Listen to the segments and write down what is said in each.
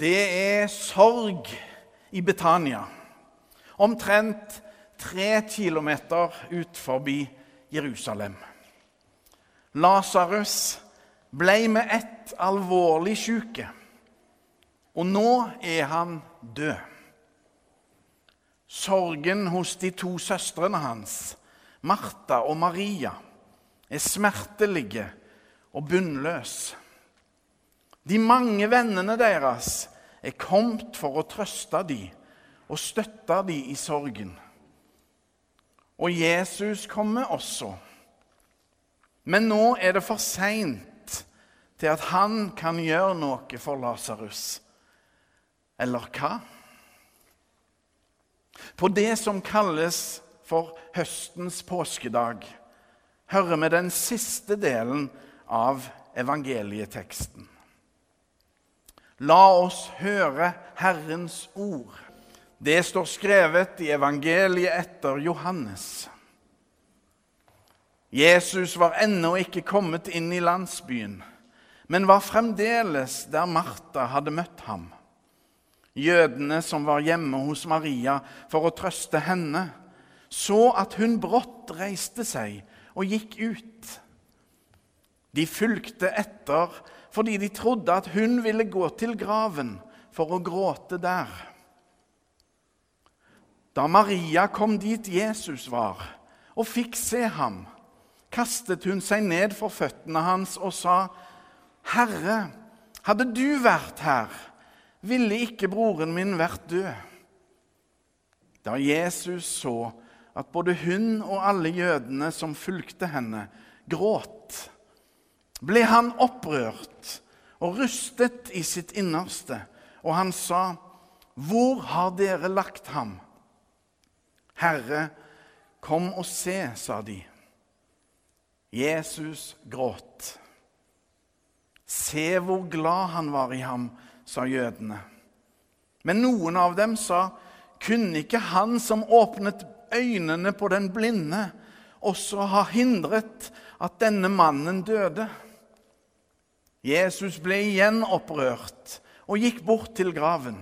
Det er sorg i Betania, omtrent tre kilometer ut forbi Jerusalem. Lasarus ble med ett alvorlig syke, og nå er han død. Sorgen hos de to søstrene hans, Martha og Maria, er smertelige og bunnløs. De mange vennene deres er kommet for å trøste dem og støtte dem i sorgen. Og Jesus kommer også. Men nå er det for seint til at han kan gjøre noe for Lasarus. Eller hva? På det som kalles for høstens påskedag, hører vi den siste delen av evangelieteksten. La oss høre Herrens ord. Det står skrevet i evangeliet etter Johannes. Jesus var ennå ikke kommet inn i landsbyen, men var fremdeles der Martha hadde møtt ham. Jødene som var hjemme hos Maria for å trøste henne, så at hun brått reiste seg og gikk ut. De fulgte etter fordi de trodde at hun ville gå til graven for å gråte der. Da Maria kom dit Jesus var, og fikk se ham, kastet hun seg ned for føttene hans og sa, 'Herre, hadde du vært her' ville ikke broren min vært død. Da Jesus så at både hun og alle jødene som fulgte henne, gråt, ble han opprørt og rustet i sitt innerste, og han sa, 'Hvor har dere lagt ham?' 'Herre, kom og se', sa de. Jesus gråt. Se hvor glad han var i ham, sa jødene. Men noen av dem sa, kunne ikke han som åpnet øynene på den blinde, også ha hindret at denne mannen døde? Jesus ble igjen opprørt og gikk bort til graven.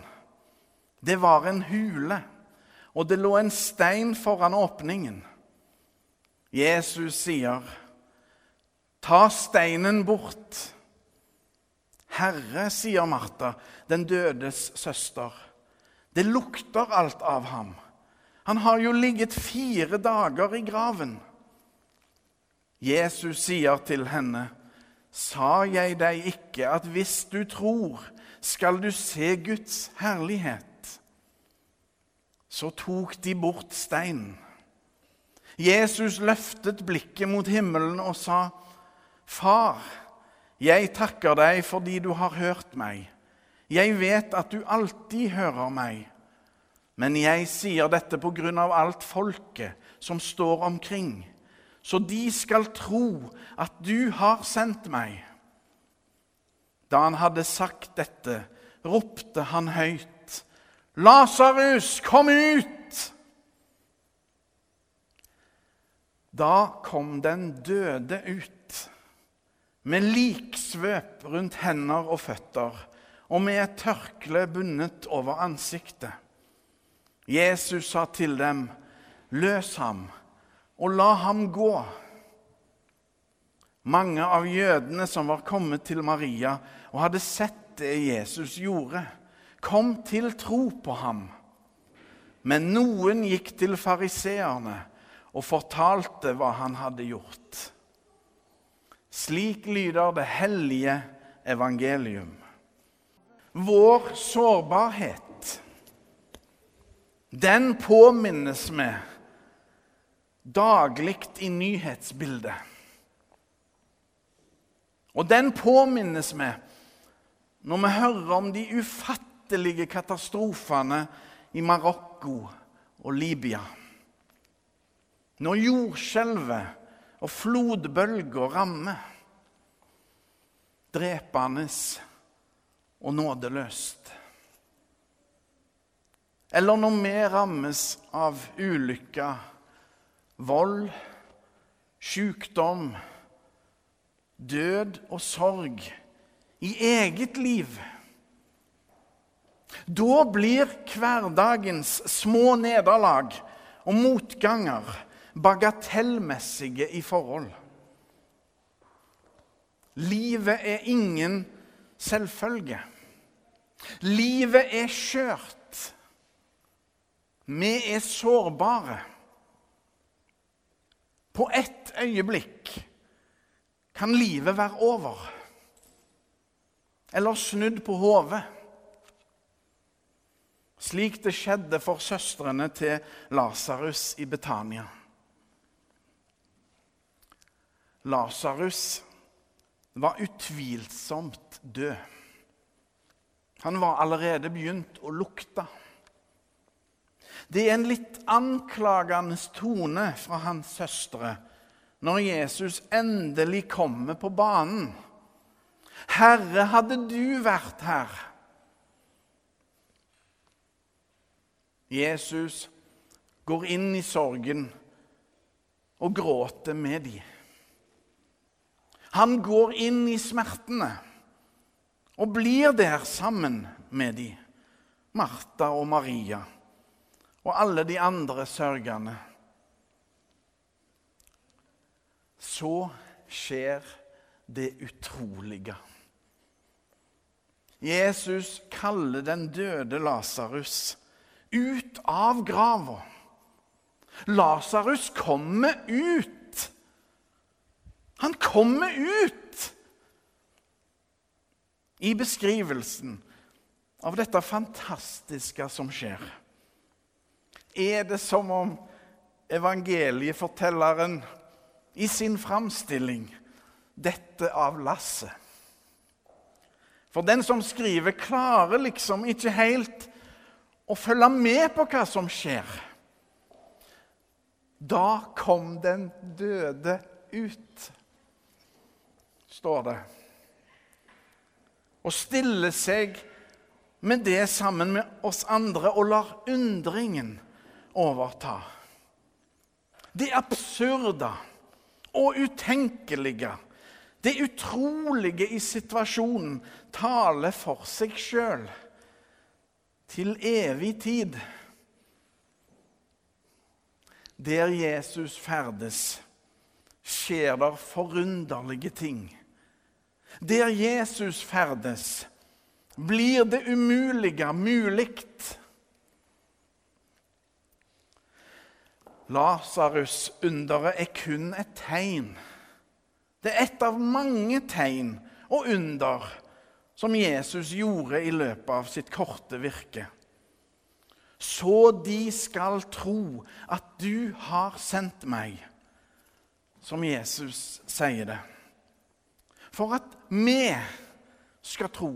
Det var en hule, og det lå en stein foran åpningen. Jesus sier, 'Ta steinen bort.' 'Herre', sier Martha, den dødes søster, 'det lukter alt av ham.' Han har jo ligget fire dager i graven. Jesus sier til henne, 'Sa jeg deg ikke at hvis du tror, skal du se Guds herlighet?' Så tok de bort steinen. Jesus løftet blikket mot himmelen og sa, 'Far', jeg takker deg fordi du har hørt meg. Jeg vet at du alltid hører meg. Men jeg sier dette på grunn av alt folket som står omkring, så de skal tro at du har sendt meg. Da han hadde sagt dette, ropte han høyt, Lasarus, kom ut! Da kom den døde ut med liksvøp rundt hender og føtter og med et tørkle bundet over ansiktet. Jesus sa til dem, 'Løs ham og la ham gå.' Mange av jødene som var kommet til Maria og hadde sett det Jesus gjorde, kom til tro på ham. Men noen gikk til fariseerne og fortalte hva han hadde gjort. Slik lyder det hellige evangelium. Vår sårbarhet, den påminnes vi daglig i nyhetsbildet. Og den påminnes vi når vi hører om de ufattelige katastrofene i Marokko og Libya. Når jordskjelvet og flodbølger rammer. Drepende og nådeløst. Eller når vi rammes av ulykker, vold, sykdom, død og sorg i eget liv. Da blir hverdagens små nederlag og motganger bagatellmessige i forhold. Livet er ingen selvfølge. Livet er skjørt. Vi er sårbare. På ett øyeblikk kan livet være over. Eller snudd på hodet. Slik det skjedde for søstrene til Lasarus i Betania. Lasarus var utvilsomt død. Han var allerede begynt å lukte. Det er en litt anklagende tone fra hans søstre når Jesus endelig kommer på banen. 'Herre, hadde du vært her' Jesus går inn i sorgen og gråter med dem. Han går inn i smertene og blir der sammen med dem. Martha og Maria og alle de andre sørgende. Så skjer det utrolige. Jesus kaller den døde Lasarus ut av grava. Lasarus kommer ut. Han kommer ut i beskrivelsen av dette fantastiske som skjer. Er det som om evangeliefortelleren i sin framstilling dette av lasset? For den som skriver, klarer liksom ikke helt å følge med på hva som skjer. Da kom den døde ut står det. Og stiller seg med det sammen med oss andre og lar undringen overta. Det absurde og utenkelige, det utrolige i situasjonen, taler for seg sjøl til evig tid. Der Jesus ferdes, skjer der forunderlige ting. Der Jesus ferdes, blir det umulige mulig. Lasarus-underet er kun et tegn. Det er et av mange tegn og under som Jesus gjorde i løpet av sitt korte virke. Så de skal tro at du har sendt meg, som Jesus sier det for at vi skal tro.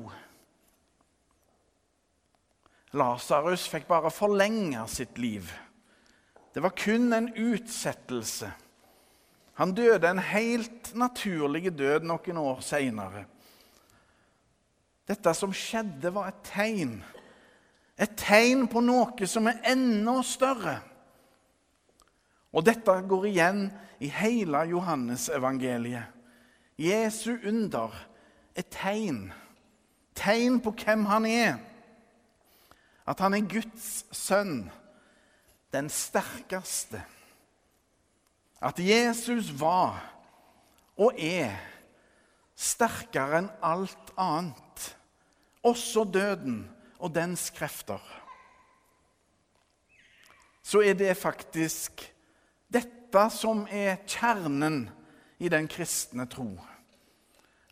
Lasarus fikk bare forlenge sitt liv. Det var kun en utsettelse. Han døde en helt naturlig død noen år seinere. Dette som skjedde, var et tegn. Et tegn på noe som er enda større. Og dette går igjen i hele Johannesevangeliet. Jesu under er tegn. Tegn på hvem han er. At han er Guds sønn, den sterkeste. At Jesus var og er sterkere enn alt annet, også døden og dens krefter. Så er det faktisk dette som er kjernen i den kristne tro.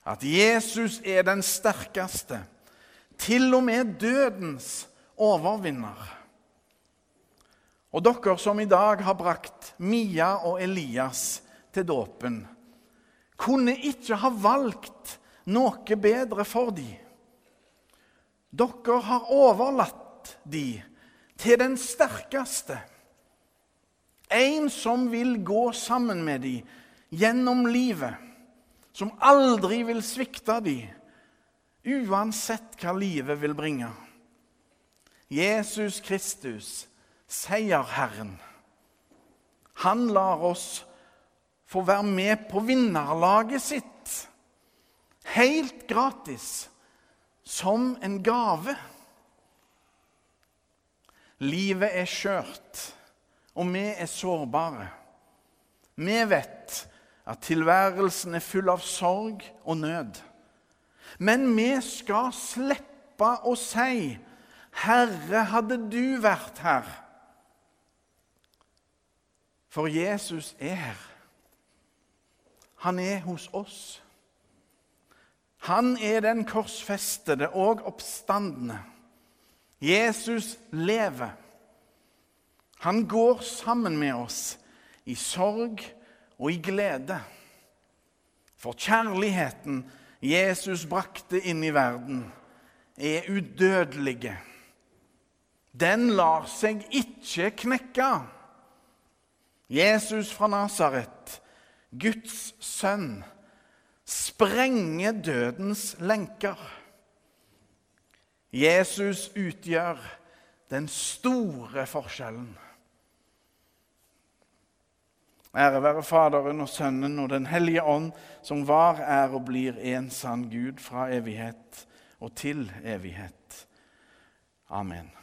At Jesus er den sterkeste, til og med dødens overvinner. Og dere som i dag har brakt Mia og Elias til dåpen, kunne ikke ha valgt noe bedre for dem. Dere har overlatt dem til den sterkeste. En som vil gå sammen med dem gjennom livet, som aldri vil svikte dem, uansett hva livet vil bringe. Jesus Kristus, seierherren. Han lar oss få være med på vinnerlaget sitt, helt gratis, som en gave. Livet er skjørt, og vi er sårbare. Vi vet at tilværelsen er full av sorg og nød. Men vi skal slippe å si 'Herre, hadde du vært her'? For Jesus er her. Han er hos oss. Han er den korsfestede og oppstandende. Jesus lever. Han går sammen med oss i sorg og i glede. For kjærligheten Jesus brakte inn i verden, er udødelige. Den lar seg ikke knekke. Jesus fra Nasaret, Guds sønn, sprenger dødens lenker. Jesus utgjør den store forskjellen. Ære være Faderen og Sønnen og Den hellige ånd, som var, er og blir en sann Gud fra evighet og til evighet. Amen.